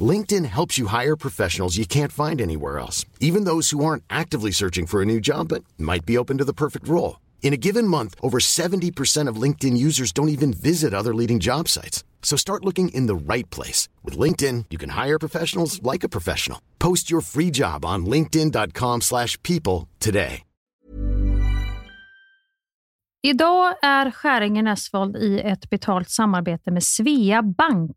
LinkedIn helps you hire professionals you can't find anywhere else, even those who aren't actively searching for a new job but might be open to the perfect role. In a given month, over 70% of LinkedIn users don't even visit other leading job sites. So start looking in the right place. With LinkedIn, you can hire professionals like a professional. Post your free job on linkedin.com slash people today. Idag är Skäringen Esvold i ett betalt samarbete med Svea Bank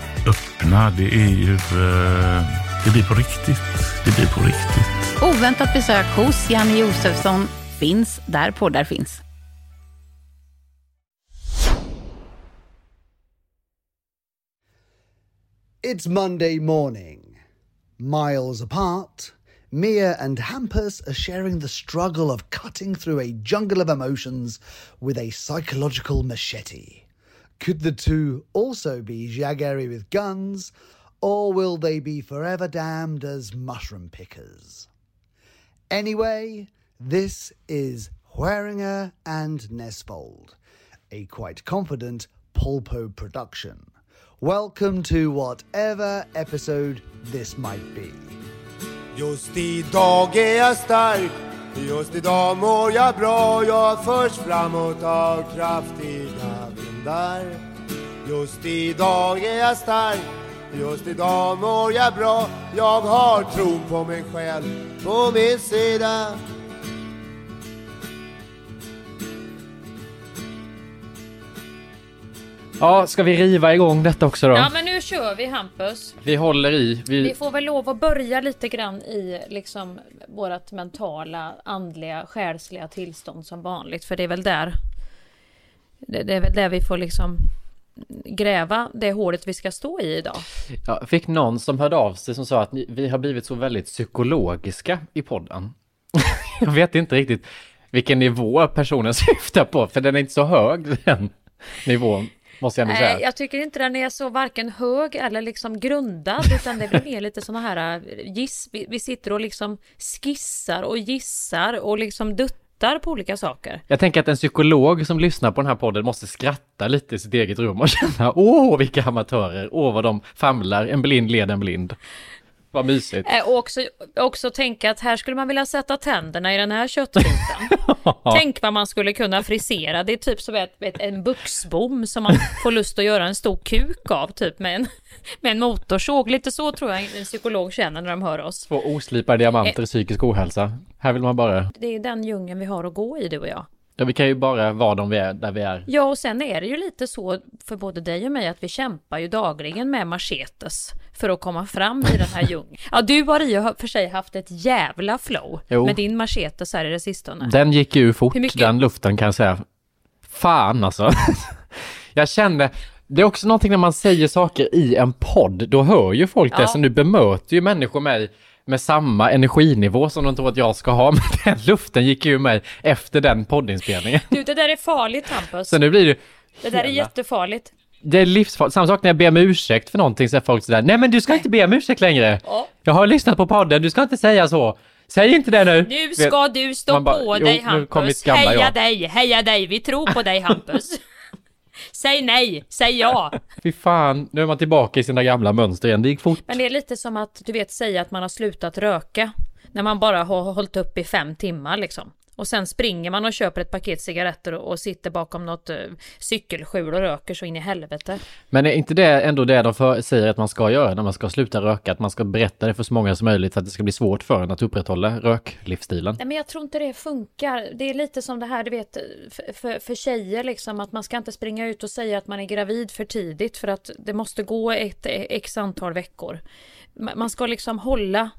öppna. Det är ju... eh, det blir på riktigt. Det blir på riktigt. Oväntat besök hos Janne Josefsson finns där poddar finns. It's Monday morning. Miles apart, Mia and Hampus are sharing the struggle of cutting through a jungle of emotions with a psychological machete. Could the two also be Jaggeri with guns, or will they be forever damned as mushroom pickers? Anyway, this is Hueringer and Nesfold, a quite confident Polpo production. Welcome to whatever episode this might be. Just idag är jag stark Just idag mår jag bra Jag förs framåt av kraftiga vindar. Just idag är jag stark Just idag mår jag bra. Jag har tron på mig själv på min sida. Ja, ska vi riva igång detta också då? Ja, men nu kör vi Hampus. Vi håller i. Vi... Vi får väl lov att börja lite grann i liksom vårt mentala, andliga, själsliga tillstånd som vanligt. För det är väl där det, det är väl där vi får liksom gräva det hålet vi ska stå i idag. Jag fick någon som hörde av sig som sa att ni, vi har blivit så väldigt psykologiska i podden. Jag vet inte riktigt vilken nivå personen syftar på, för den är inte så hög den nivån. Måste jag ändå säga. Nej, jag tycker inte den är så varken hög eller liksom grundad, utan det blir mer lite sådana här äh, giss. Vi, vi sitter och liksom skissar och gissar och liksom duttar på olika saker. Jag tänker att en psykolog som lyssnar på den här podden måste skratta lite i sitt eget rum och känna åh vilka amatörer, åh vad de famlar, en blind leder en blind. Vad mysigt. Eh, Och också, också tänka att här skulle man vilja sätta tänderna i den här köttbiten. Tänk vad man skulle kunna frisera. Det är typ som ett, ett, en buxbom som man får lust att göra en stor kuk av, typ med en, med en motorsåg. Lite så tror jag en psykolog känner när de hör oss. Två oslipade diamanter i psykisk ohälsa. Här vill man bara, Det är den djungeln vi har att gå i, du och jag. Ja vi kan ju bara vara de vi är, där vi är. Ja, och sen är det ju lite så för både dig och mig att vi kämpar ju dagligen med machetes för att komma fram i den här djungeln. Ja, du har i och för sig haft ett jävla flow Jo. med din machetes här i det sistone. Den gick ju fort, den luften kan jag säga. Fan alltså. jag kände, det är också någonting när man säger saker i en podd, då hör ju folk det, Ja. så nu bemöter ju människor mig med samma energinivå som de tror att jag ska ha, men den luften gick ju mig efter den poddinspelningen. Du, det där är farligt Hampus. Så nu blir det Det där är jättefarligt. Det är livsfarligt. Samma sak när jag ber om ursäkt för någonting så är folk sådär, nej men du ska inte be om ursäkt längre. Ja. Jag har lyssnat på podden, du ska inte säga så. Säg inte det nu. Nu ska du stå bara, på dig Hampus. Heja jag. dig, heja dig, vi tror på dig Hampus. Säg nej, säg ja. Fy fan, nu är man tillbaka i sina gamla mönster igen. Det gick fort. Men det är lite som att du vet säga att man har slutat röka. När man bara har hållit upp i fem timmar liksom. Och sen springer man och köper ett paket cigaretter och, och sitter bakom något uh, cykelskjul och röker så in i helvete. Men är inte det ändå det de för, säger att man ska göra när man ska sluta röka? Att man ska berätta det för så många som möjligt för att det ska bli svårt för en att upprätthålla röklivsstilen? Nej men jag tror inte det funkar. Det är lite som det här du vet för, för, för tjejer liksom att man ska inte springa ut och säga att man är gravid för tidigt för att det måste gå ett x antal veckor. Ma- Man ska liksom hålla,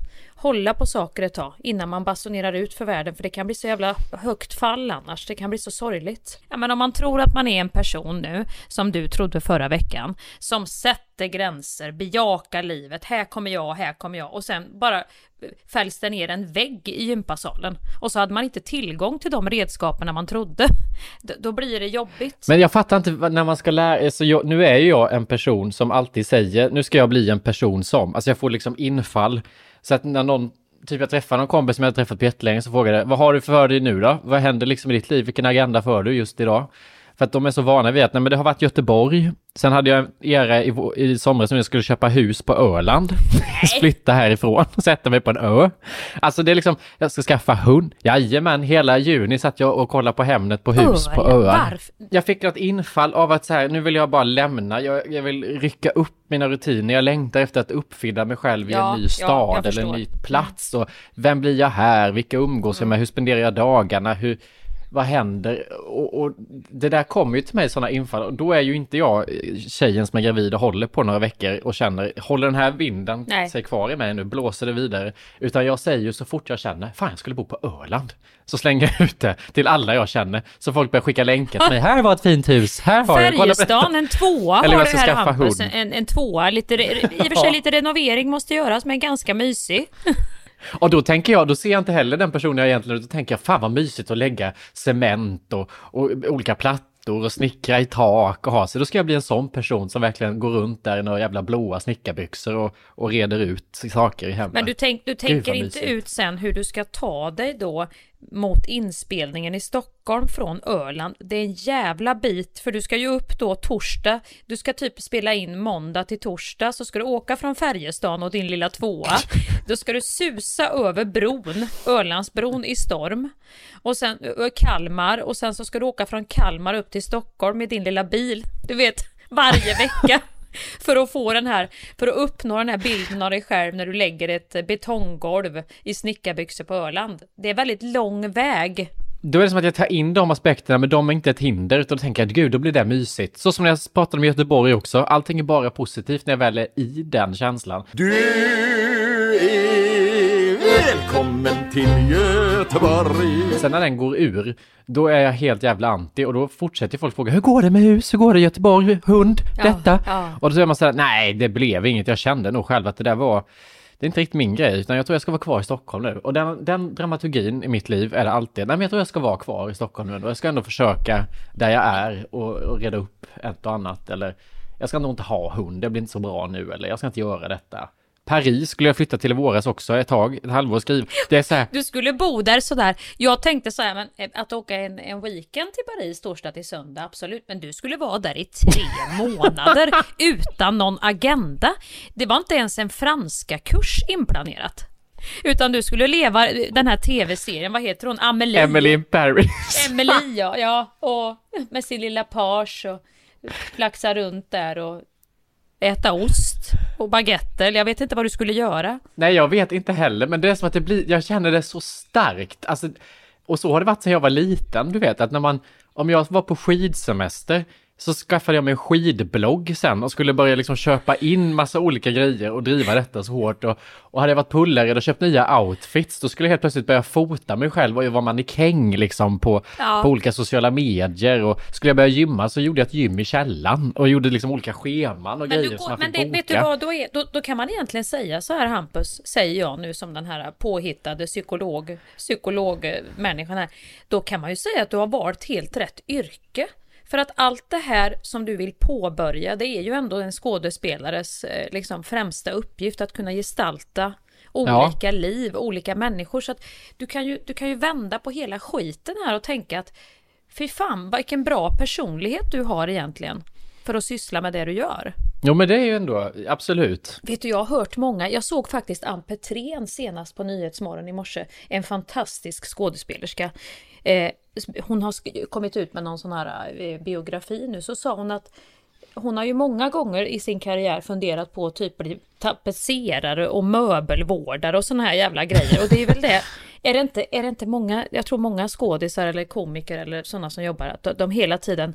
hålla på saker ett tag innan man basunerar ut för världen för det kan bli så jävla högt fall annars. Det kan bli så sorgligt. Ja men om man tror att man är en person nu som du trodde förra veckan som sätter gränser, bejakar livet, här kommer jag, här kommer jag och sen bara eh, fälls det ner en vägg i gympasalen och så hade man inte tillgång till de redskapen man trodde. Då blir det jobbigt. Men jag fattar inte när man ska lära eh, sig, nu är ju jag en person som alltid säger, nu ska jag bli en person som, alltså jag får liksom infall. Så att när någon typ jag träffar någon kompis som jag har träffat på jättelänge så frågar jag vad har du för dig nu då? Vad händer liksom i ditt liv? Vilken agenda för du just idag? För att de är så vana vid att nej, men det har varit Göteborg. Sen hade jag en era i, i somras som jag skulle köpa hus på Öland. Flytta härifrån och sätta mig på en ö. Alltså det är liksom, jag ska skaffa hund. Jajamän, hela juni satt jag och kollade på Hemnet på hus Ö, på öar. Jag fick något infall av att så här, nu vill jag bara lämna. Jag, jag vill rycka upp mina rutiner. Jag längtar efter att uppfinna mig själv i ja, en ny stad ja, eller en ny plats. Och vem blir jag här? Vilka umgås jag med? Hur spenderar jag dagarna? Hur, vad händer? Och, och, det där kommer ju till mig sådana infall och då är ju inte jag tjejen som är gravid och håller på några veckor och känner, håller den här vinden Nej. sig kvar i mig nu, blåser det vidare? Utan jag säger ju så fort jag känner, fan jag skulle bo på Öland. Så slänger jag ut det till alla jag känner. Så folk börjar skicka länkar till mig, här var ett fint hus, här har jag. Färjestaden, en tvåa Eller har du här Hampus, en, en tvåa, lite, i och för sig lite renovering måste göras men ganska mysig. Och då tänker jag, då ser jag inte heller den personen jag egentligen, då tänker jag fan vad mysigt att lägga cement och, och olika plattor och snickra i tak och ha sig. Då ska jag bli en sån person som verkligen går runt där i några jävla blåa snickarbyxor och, och reder ut saker i hemmet. Men du, tänk, du tänker inte ut sen hur du ska ta dig då mot inspelningen i Stockholm från Öland. Det är en jävla bit för du ska ju upp då torsdag. Du ska typ spela in måndag till torsdag så ska du åka från Färjestaden och din lilla tvåa. Då ska du susa över bron, Ölandsbron i storm. Och sen Kalmar och sen så ska du åka från Kalmar upp till Stockholm med din lilla bil. Du vet, varje vecka för att få den här, för att uppnå den här bilden av dig själv när du lägger ett betonggolv i snickarbyxor på Öland. Det är väldigt lång väg. Då är det som att jag tar in de aspekterna, men de är inte ett hinder, utan då tänker att gud, då blir det mysigt. Så som när jag pratade om Göteborg också, allting är bara positivt när jag väl är i den känslan. Du är välkommen till Göteborg. Sen när den går ur, då är jag helt jävla anti och då fortsätter folk fråga hur går det med hus, hur går det i Göteborg, hund, ja, detta? Ja. Och då säger man såhär, nej det blev inget, jag kände nog själv att det där var det är inte riktigt min grej, utan jag tror jag ska vara kvar i Stockholm nu. Och den, den dramaturgin i mitt liv är det alltid, nej men jag tror jag ska vara kvar i Stockholm nu. Och jag ska ändå försöka där jag är och, och reda upp ett och annat. Eller jag ska nog inte ha hund, det blir inte så bra nu. Eller jag ska inte göra detta. Paris skulle jag flytta till i våras också ett tag, ett halvår skriv. Det är så här. Du skulle bo där sådär. Jag tänkte så här, men eh, att åka en, en weekend till Paris torsdag till söndag, absolut. Men du skulle vara där i tre månader utan någon agenda. Det var inte ens en franska kurs inplanerat. Utan du skulle leva den här tv-serien, vad heter hon? Amelie? Emily in Paris. Emily ja, ja, och med sin lilla page och flaxa runt där och äta ost och baguetter. Jag vet inte vad du skulle göra. Nej, jag vet inte heller, men det är som att det blir, jag känner det så starkt. Alltså, och så har det varit sedan jag var liten, du vet, att när man, om jag var på skidsemester, så skaffade jag mig en skidblogg sen och skulle börja liksom köpa in massa olika grejer och driva detta så hårt. Och, och hade jag varit pullare och köpt nya outfits, då skulle jag helt plötsligt börja fota mig själv och vara mannekäng liksom på, ja. på olika sociala medier. Och skulle jag börja gymma så gjorde jag ett gym i källan och gjorde liksom olika scheman och men grejer du, som man Men det, vet du vad, då, är, då, då, kan man egentligen säga så här Hampus, säger jag nu som den här påhittade psykolog, psykologmänniskan här. Då kan man ju säga att du har valt helt rätt yrke. För att allt det här som du vill påbörja, det är ju ändå en skådespelares eh, liksom, främsta uppgift att kunna gestalta olika ja. liv, olika människor. Så att du kan, ju, du kan ju vända på hela skiten här och tänka att fy fan, vilken bra personlighet du har egentligen för att syssla med det du gör. Jo men det är ju ändå, absolut. Vet du, jag har hört många, jag såg faktiskt Ann Petrén senast på Nyhetsmorgon i morse, en fantastisk skådespelerska. Eh, hon har kommit ut med någon sån här eh, biografi nu, så sa hon att hon har ju många gånger i sin karriär funderat på typ bli tapetserare och möbelvårdare och såna här jävla grejer. Och det är väl det, är det inte, är det inte många, jag tror många skådisar eller komiker eller sådana som jobbar, att de hela tiden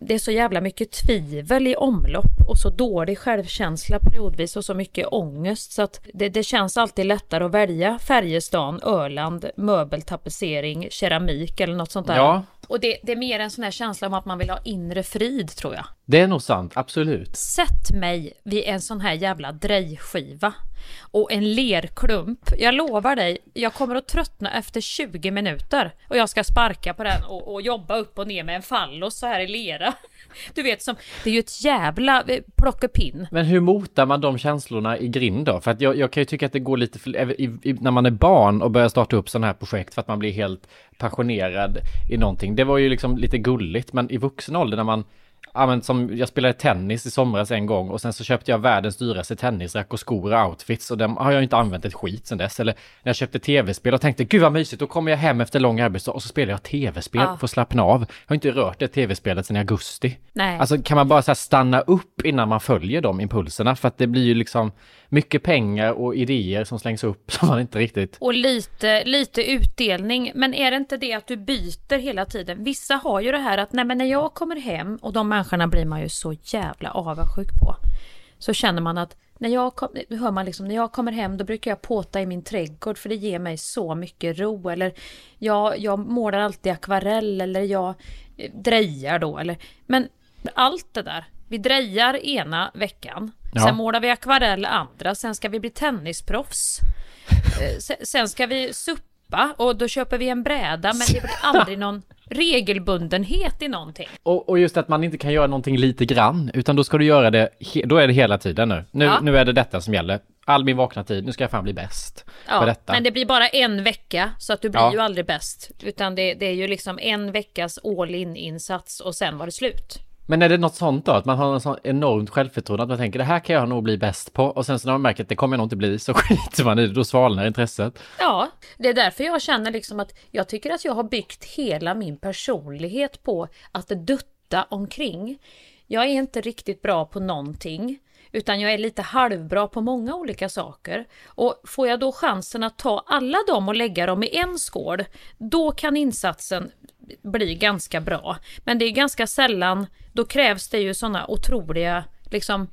det är så jävla mycket tvivel i omlopp och så dålig självkänsla periodvis och så mycket ångest så att det, det känns alltid lättare att välja Färjestaden, Öland, möbeltapetsering, keramik eller något sånt där. Ja, och det, det är mer en sån här känsla om att man vill ha inre frid tror jag. Det är nog sant, absolut. Sätt mig vid en sån här jävla drejskiva och en lerklump. Jag lovar dig, jag kommer att tröttna efter 20 minuter och jag ska sparka på den och, och jobba upp och ner med en fallos så här i lera. Du vet, som, det är ju ett jävla eh, plockepinn. Men hur motar man de känslorna i grind då? För att jag, jag kan ju tycka att det går lite för, i, i, när man är barn och börjar starta upp sådana här projekt för att man blir helt passionerad i någonting. Det var ju liksom lite gulligt, men i vuxen ålder när man Ja men som, jag spelade tennis i somras en gång och sen så köpte jag världens dyraste tennisrack och skor och outfits och dem har jag inte använt ett skit sen dess. Eller när jag köpte tv-spel och tänkte gud vad mysigt, då kommer jag hem efter lång arbetsdag och så spelar jag tv-spel Ja. för att slappna av. Jag har inte rört det tv-spelet sedan i augusti. Nej. Alltså kan man bara så här stanna upp innan man följer de impulserna för att det blir ju liksom mycket pengar och idéer som slängs upp som man inte riktigt... Och lite, lite utdelning. Men är det inte det att du byter hela tiden? Vissa har ju det här att nej men när jag kommer hem och de människorna blir man ju så jävla avundsjuk på. Så känner man att när jag, kom, hör man liksom, när jag kommer hem då brukar jag påta i min trädgård för det ger mig så mycket ro. Eller jag, jag målar alltid akvarell eller jag eh, drejar då. Eller, men allt det där. Vi drejar ena veckan. Ja. Sen målar vi akvarell andra. Sen ska vi bli tennisproffs. Eh, se- Sen ska vi suppa och då köper vi en bräda men det blir aldrig någon regelbundenhet i någonting. Och, och just att man inte kan göra någonting lite grann, utan då ska du göra det, då är det hela tiden nu. Nu, Ja. nu är det detta som gäller. All min vakna tid, nu ska jag fan bli bäst på Ja, detta. men det blir bara en vecka så att du blir Ja. ju aldrig bäst. Utan det, det är ju liksom en veckas all in insats och sen var det slut. Men är det något sånt då? Att man har en sån enormt självförtroende att man tänker det här kan jag nog bli bäst på och sen så när man märker att det kommer jag nog inte bli så skiter man i det, då svalnar intresset. Ja, det är därför jag känner liksom att jag tycker att jag har byggt hela min personlighet på att dutta omkring. Jag är inte riktigt bra på någonting. Utan jag är lite halvbra på många olika saker. Och får jag då chansen att ta alla dem och lägga dem i en skål, då kan insatsen bli ganska bra. Men det är ganska sällan, då krävs det ju sådana otroliga liksom,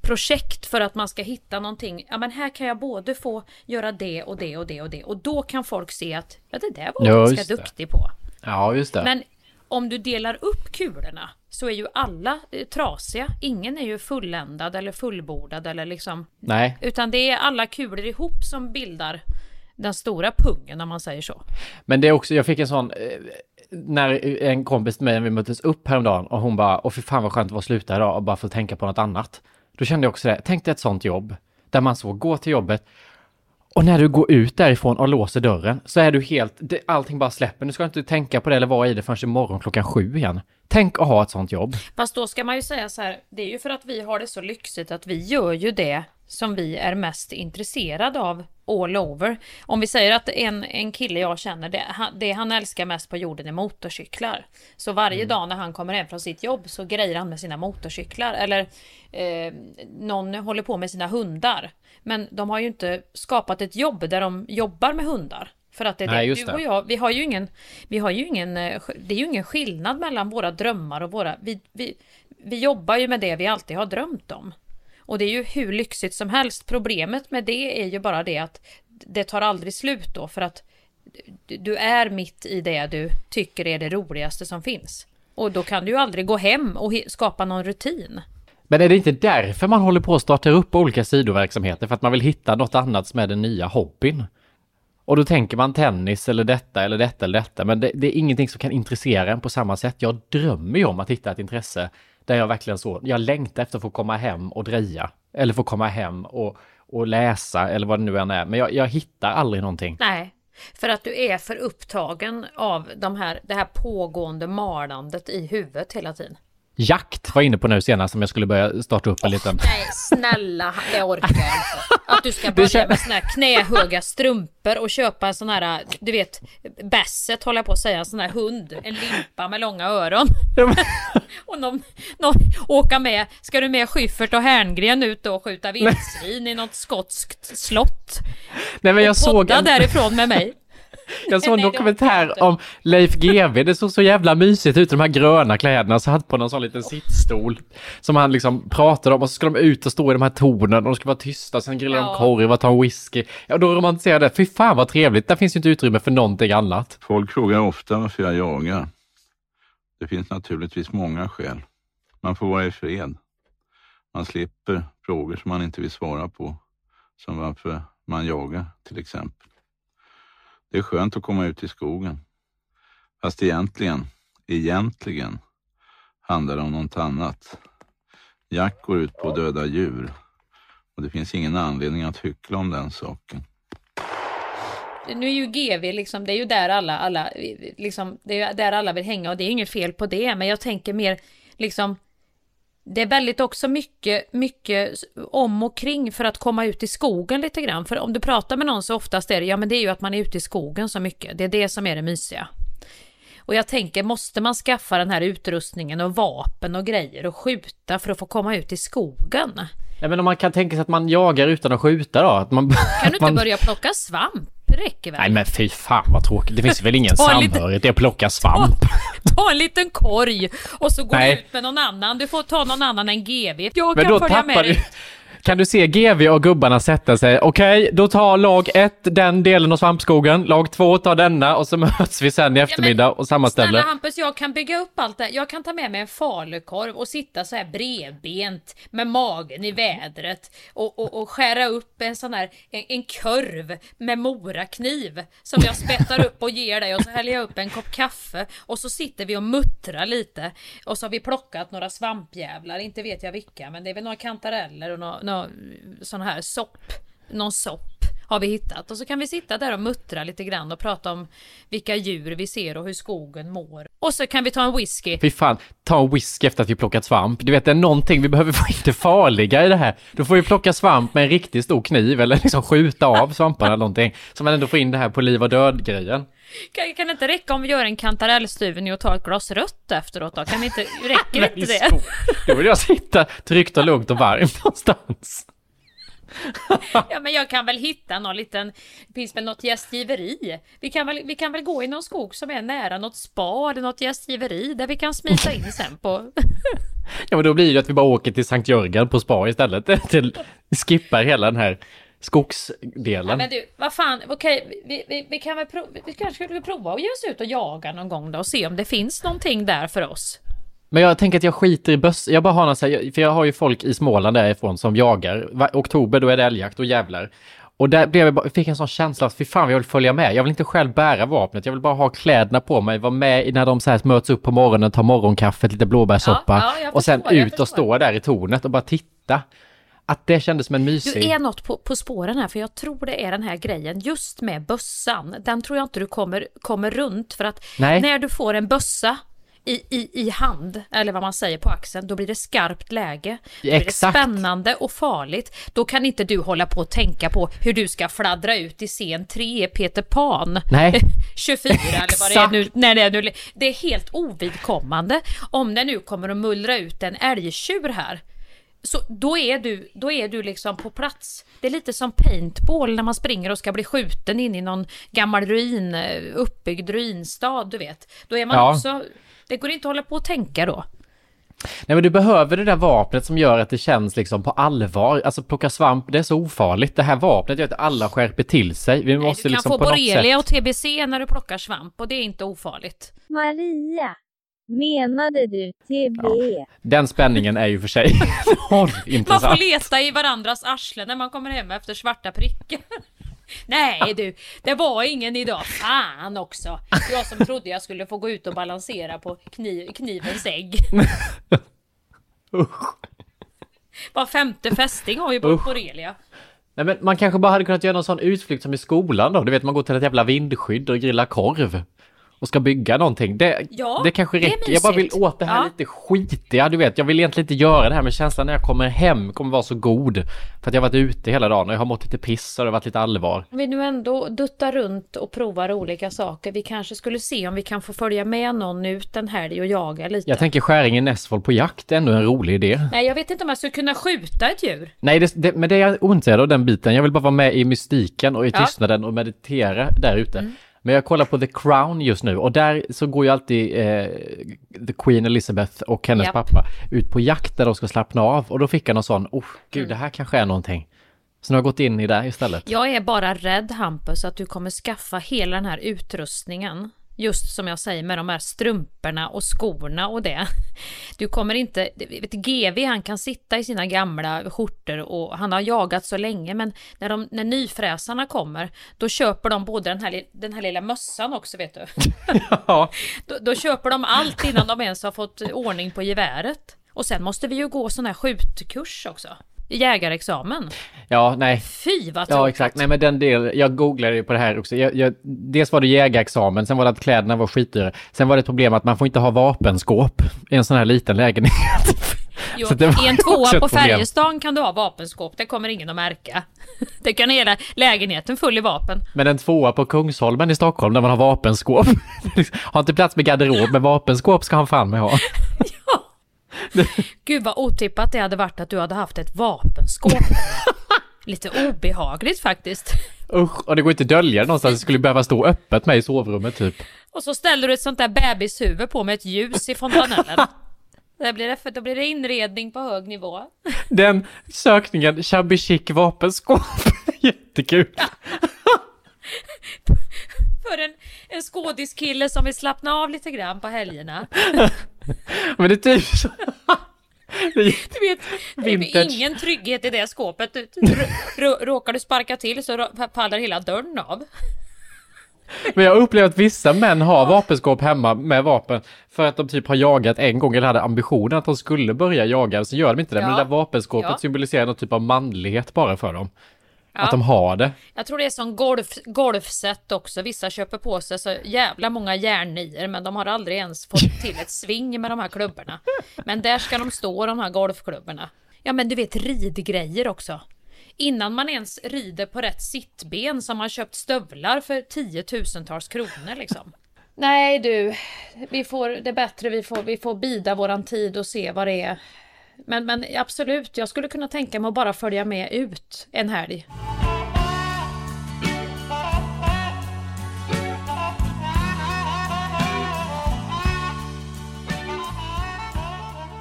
projekt för att man ska hitta någonting. Ja men här kan jag både få göra det och det och det och det. Och då kan folk se att ja, det där var Ja, jag ganska duktig på. Ja, just det. Men om du delar upp kulorna så är ju alla eh, trasiga. Ingen är ju fulländad eller fullbordad eller liksom. Nej. Utan det är alla kulor ihop som bildar den stora pungen om man säger så. Men det är också, jag fick en sån, eh, när en kompis med mig vi möttes upp häromdagen och hon bara, åh fy fan vad skönt det var att sluta idag och bara få tänka på något annat. Då kände jag också det, tänk dig ett sånt jobb, där man så går till jobbet och när du går ut därifrån och låser dörren så är du helt, det, allting bara släpper. Du ska inte tänka på det eller vara i det förrän imorgon klockan sju igen. Tänk att ha ett sånt jobb. Fast då ska man ju säga så här, det är ju för att vi har det så lyxigt att vi gör ju det som vi är mest intresserade av all over. Om vi säger att en, en kille jag känner, det, han- det han älskar mest på jorden är motorcyklar. Så varje dag när han kommer hem från sitt jobb så grejer han med sina motorcyklar. Eller eh, någon håller på med sina hundar. Men de har ju inte skapat ett jobb där de jobbar med hundar. För att det är Nej, det. Du och jag, vi har ju ingen, vi har ju ingen, eh, det är ju ingen skillnad mellan våra drömmar och våra, vi, vi, vi jobbar ju med det vi alltid har drömt om. Och det är ju hur lyxigt som helst. Problemet med det är ju bara det att det tar aldrig slut då för att du- är mitt i det du tycker är det roligaste som finns. Och då kan du ju aldrig gå hem och skapa någon rutin. Men är det inte därför man håller på att starta upp olika sidoverksamheter? För att man vill hitta något annat som är den nya hobbyn? Och då tänker man tennis eller detta eller detta eller detta. Men det, det är ingenting som kan intressera en på samma sätt. Jag drömmer ju om att hitta ett intresse där jag verkligen så, jag längtar efter att få komma hem och dreja. Eller få komma hem och, och läsa eller vad det nu än är. Men jag, jag hittar aldrig någonting. Nej, för att du är för upptagen av de här, det här pågående malandet i huvudet hela tiden. Jakt var jag inne på nu senast om jag skulle börja starta upp en liten... Nej, snälla, det orkar jag inte. Att du ska börja med såna här knähöga strumpor och köpa en sån här, du vet, Basset håller jag på att säga, en sån här hund. En limpa med långa öron. och någon, någon åka med, ska du med Schyffert och Herngren ut och skjuta vildsvin i något skotskt slott? Nej men jag och såg en... därifrån med mig. Jag såg en dokumentär om Leif GW. Det såg så jävla mysigt ut, de här gröna kläderna. Så hade på någon sån liten sittstol. Som han liksom pratade om och så skulle de ut och stå i de här tornen och de skulle vara tysta. Sen grillade de Ja. korv och ta en whisky. Ja, då romantiserade jag det. Fy fan vad trevligt. Där finns ju inte utrymme för någonting annat. Folk frågar ofta varför jag jagar. Det finns naturligtvis många skäl. Man får vara i fred. Man slipper frågor som man inte vill svara på, som varför man jagar till exempel. Det är skönt att komma ut i skogen. Fast egentligen, egentligen handlar det om något annat. Jack går ut på att döda djur och det finns ingen anledning att hyckla om den saken. Nu är ju GV liksom, det är ju där alla, alla, liksom, det är där alla vill hänga och det är inget fel på det, men jag tänker mer liksom det är väldigt också mycket, mycket om och kring för att komma ut i skogen lite grann. För om du pratar med någon så oftast är det, ja men det är ju att man är ute i skogen så mycket. Det är det som är det mysiga. Och jag tänker, måste man skaffa den här utrustningen och vapen och grejer och skjuta för att få komma ut i skogen? Ja, men om man kan tänka sig att man jagar utan att skjuta då? Att man, kan du inte man... börja plocka svamp? Räcker väl? Nej men fy fan vad tråkigt. Det finns väl ingen samhörighet i att plocka svamp? Ta, ta, en liten korg och så går du ut med någon annan. Du får ta någon annan än GV. Jag men kan följa med dig. Du... Kan du se GV och gubbarna sätta sig? Okej, okay, då tar lag ett den delen av svampskogen, lag två tar denna och så möts vi sen i eftermiddag ja, och sammanställer. Snälla Hampus, jag kan bygga upp allt det. Jag kan ta med mig en falukorv och sitta så här bredbent med magen i vädret och, och, och skära upp en sån här, en, en kurv med morakniv som jag spettar upp och ger dig och så häller jag upp en kopp kaffe och så sitter vi och muttrar lite och så har vi plockat några svampjävlar, inte vet jag vilka, men det är väl några kantareller och några sån här sopp, någon sopp har vi hittat. Och så kan vi sitta där och muttra lite grann och prata om vilka djur vi ser och hur skogen mår. Och så kan vi ta en whisky. Fy fan, ta en whisky efter att vi plockat svamp. Du vet, det är någonting vi behöver få in det farliga i det här. Då får vi plocka svamp med en riktigt stor kniv eller liksom skjuta av svamparna eller någonting. Så man ändå får in det här på liv och död-grejen. Kan, kan det inte räcka om vi gör en kantarellstuvning och tar ett glas rött efteråt då? Kan vi inte, räcker inte det? Då vill jag sitta tryggt och lugnt och varmt någonstans. ja men jag kan väl hitta någon liten, det finns väl något gästgiveri? Vi kan väl, vi kan väl gå i någon skog som är nära något spa eller något gästgiveri där vi kan smita in sen på. ja men då blir det att vi bara åker till Sankt Jörgen på spa istället. Till, skippar hela den här skogsdelen. Ja, men du, vad fan, okej, vi, vi, vi kan väl prova, vi kanske skulle prova att ge oss ut och jaga någon gång då och se om det finns någonting där för oss. Men jag tänker att jag skiter i böss. Jag bara har någon så här, för jag har ju folk i Småland därifrån som jagar. Oktober då är det älgjakt och jävlar. Och där blev jag bara, fick en sån känsla att fy fan jag vill följa med. Jag vill inte själv bära vapnet. Jag vill bara ha kläderna på mig, vara med när de så här möts upp på morgonen, tar morgonkaffet, lite blåbärssoppa. Ja, ja, och sen ut och stå där i tornet och bara titta. Att det kändes som en mysig... Du är något på, på spåren här för jag tror det är den här grejen just med bössan. Den tror jag inte du kommer, kommer runt för att Nej. när du får en bössa i, i, i hand, eller vad man säger på axeln, då blir det skarpt läge. Då blir det spännande och farligt. Då kan inte du hålla på och tänka på hur du ska fladdra ut i scen 3 Peter Pan. Nej. 24 eller vad det är nu. Nej, är nu. det är helt ovidkommande. Om det nu kommer att mullra ut en älgtjur här. Så då är, du, då är du liksom på plats. Det är lite som paintball när man springer och ska bli skjuten in i någon gammal ruin, eh, uppbyggd ruinstad, du vet. Då är man ja. också det går inte att hålla på och tänka då. Nej men du behöver det där vapnet som gör att det känns liksom på allvar. Alltså plocka svamp, det är så ofarligt. Det här vapnet gör att alla skärper till sig. Vi måste du kan liksom få borrelia och TBC när du plockar svamp och det är inte ofarligt. Maria, menade du TB? Ja, den spänningen är ju för sig intressant. Man får leta i varandras arslen när man kommer hem efter svarta prickar. Nej du, det var ingen idag. Fan också. Jag som trodde jag skulle få gå ut och balansera på kniv, knivens ägg. Usch. Var femte fästing har ju på borrelia. Nej men man kanske bara hade kunnat göra någon sån utflykt som i skolan då. Du vet man går till ett jävla vindskydd och grillar korv och ska bygga någonting. Det, ja, det kanske räcker. Det jag bara vill åt det här ja. lite skitiga, du vet. Jag vill egentligen inte göra det här men känslan när jag kommer hem kommer vara så god. För att jag har varit ute hela dagen och jag har mått lite piss och det har varit lite allvar. Om vi nu ändå duttar runt och provar olika saker. Vi kanske skulle se om vi kan få följa med någon ut en helg och jaga lite. Jag tänker skäringen Näsvold på jakt är ändå en rolig idé. Nej, jag vet inte om jag skulle kunna skjuta ett djur. Nej, det, det, men det är jag ointresserad av den biten. Jag vill bara vara med i mystiken och i tystnaden ja. och meditera där ute. Mm. Men jag kollar på The Crown just nu och där så går ju alltid eh, The Queen Elizabeth och hennes yep. pappa ut på jakt där de ska slappna av och då fick jag någon sån, oh gud mm. det här kanske är någonting. Så nu har jag gått in i det istället. Jag är bara rädd Hampus att du kommer skaffa hela den här utrustningen Just som jag säger med de här strumporna och skorna och det. Du kommer inte, vet, GV han kan sitta i sina gamla skjortor och han har jagat så länge men när, de, när nyfräsarna kommer då köper de både den här, den här lilla mössan också vet du. Ja. Då, då köper de allt innan de ens har fått ordning på geväret. Och sen måste vi ju gå sån här skjutkurs också. Jägarexamen. Ja, nej. Fy vad Ja, tråkigt. exakt. Nej, men den del, jag googlade ju på det här också. Jag, jag, dels var det jägarexamen, sen var det att kläderna var skitdyra. Sen var det ett problem att man får inte ha vapenskåp i en sån här liten lägenhet. Jo, I en tvåa på. Färjestaden kan du ha vapenskåp, det kommer ingen att märka. Det kan hela lägenheten full i vapen. Men en tvåa på Kungsholmen i Stockholm där man har vapenskåp. har inte plats med garderob, men vapenskåp ska han fan med ha. Gud vad otippat det hade varit att du hade haft ett vapenskåp. Lite obehagligt faktiskt. Usch, och det går inte att dölja det någonstans. Det skulle behöva stå öppet med i sovrummet typ. Och så ställer du ett sånt där bebishuvud på med ett ljus i fontanellen. Där blir det, då blir det inredning på hög nivå. Den sökningen, shabby chic vapenskåp. Jättekul. För en, en skådiskille som vill slappna av lite grann på helgerna. Men det är typ så. Du vet, det är ingen trygghet i det skåpet. Råkar du sparka till så faller hela dörren av. Men jag upplever att vissa män har vapenskåp hemma med vapen för att de typ har jagat en gång eller hade ambitionen att de skulle börja jaga, så gör de inte det. Men Ja. det där vapenskåpet Ja. symboliserar någon typ av manlighet bara för dem. Ja. Att de har det. Jag tror det är som golf, golfset också. Vissa köper på sig så jävla många järnnior men de har aldrig ens fått till ett sving med de här klubborna. Men där ska de stå de här golfklubborna. Ja men du vet ridgrejer också. Innan man ens rider på rätt sittben så har man köpt stövlar för tiotusentals kronor liksom. Nej du, vi får det bättre, vi får, vi får bida våran tid och se vad det är. Men, men absolut, jag skulle kunna tänka mig att bara följa med ut en helg.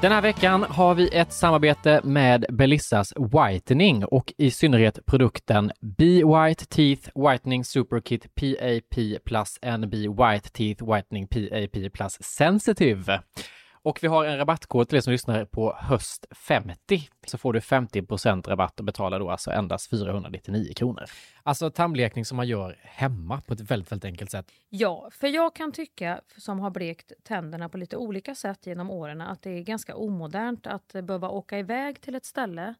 Den här veckan har vi ett samarbete med Belissas Whitening och i synnerhet produkten Be White Teeth Whitening Super Kit PAP plus NB White Teeth Whitening PAP plus Sensitive. Och vi har en rabattkod till er som lyssnar på höst 50 så får du 50% rabatt och betalar då alltså endast 499 kronor. Alltså tandblekning som man gör hemma på ett väldigt, väldigt enkelt sätt. Ja, för jag kan tycka, som har blekt tänderna på lite olika sätt genom åren, att det är ganska omodernt att behöva åka iväg till ett ställe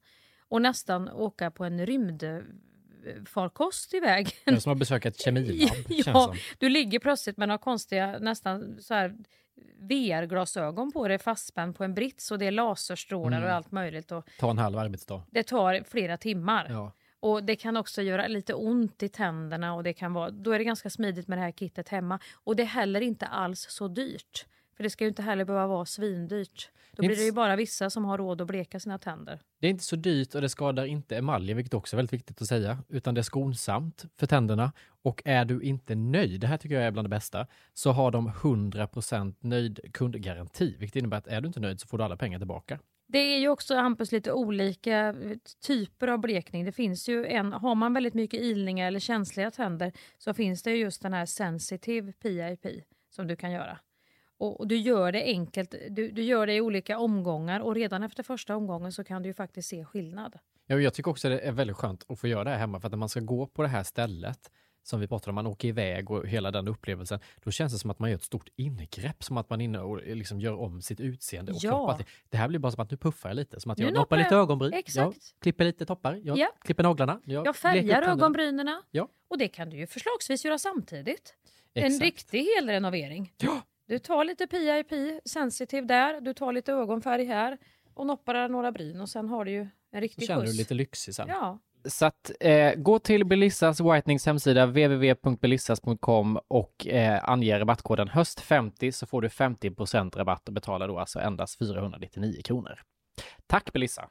och nästan åka på en rymdfarkost iväg. Det är som att besöka ett kemilabb. ja, du ligger plötsligt med några konstiga, nästan så här VR-glasögon på dig fastspänd på en brits och det är laserstrålar Mm. och allt möjligt. Och Ta en halv arbetsdag. det tar flera timmar. Ja. Och det kan också göra lite ont i tänderna och det kan vara, då är det ganska smidigt med det här kittet hemma. Och det är heller inte alls så dyrt. För det ska ju inte heller behöva vara svindyrt. Då Det blir det ju bara vissa som har råd att bleka sina tänder. Det är inte så dyrt och det skadar inte emaljen, vilket också är väldigt viktigt att säga, utan det är skonsamt för tänderna. Och är du inte nöjd, det här tycker jag är bland det bästa, så har de 100% nöjd kundgaranti, vilket innebär att är du inte nöjd så får du alla pengar tillbaka. Det är ju också Hampus lite olika eh, typer av blekning. Det finns ju en, har man väldigt mycket ilningar eller känsliga tänder så finns det ju just den här sensitive PIP som du kan göra. Och, och du gör det enkelt, du, du gör det i olika omgångar och redan efter första omgången så kan du ju faktiskt se skillnad. Ja, jag tycker också det är väldigt skönt att få göra det här hemma, för att när man ska gå på det här stället, som vi pratade om, man åker iväg och hela den upplevelsen, då känns det som att man gör ett stort ingrepp, som att man inne och liksom gör om sitt utseende. Och Ja. Det här blir bara som att nu puffar jag lite, som att jag noppar lite ögonbryn, jag klipper lite toppar, jag Ja. klipper naglarna, jag, Jag färgar ögonbrynen Ja. och det kan du ju förslagsvis göra samtidigt. En Exakt. riktig helrenovering. Du tar lite PIP, sensitiv där, du tar lite ögonfärg här och noppar några bryn och sen har du ju en riktig känner du skjuts. lite lyxig sen. Ja. Så att, eh, gå till Belissas Whitenings hemsida www.belissas.com och eh, ange rabattkoden höst50 så får du 50% rabatt och betalar då alltså endast 499 kronor. Tack Belissa!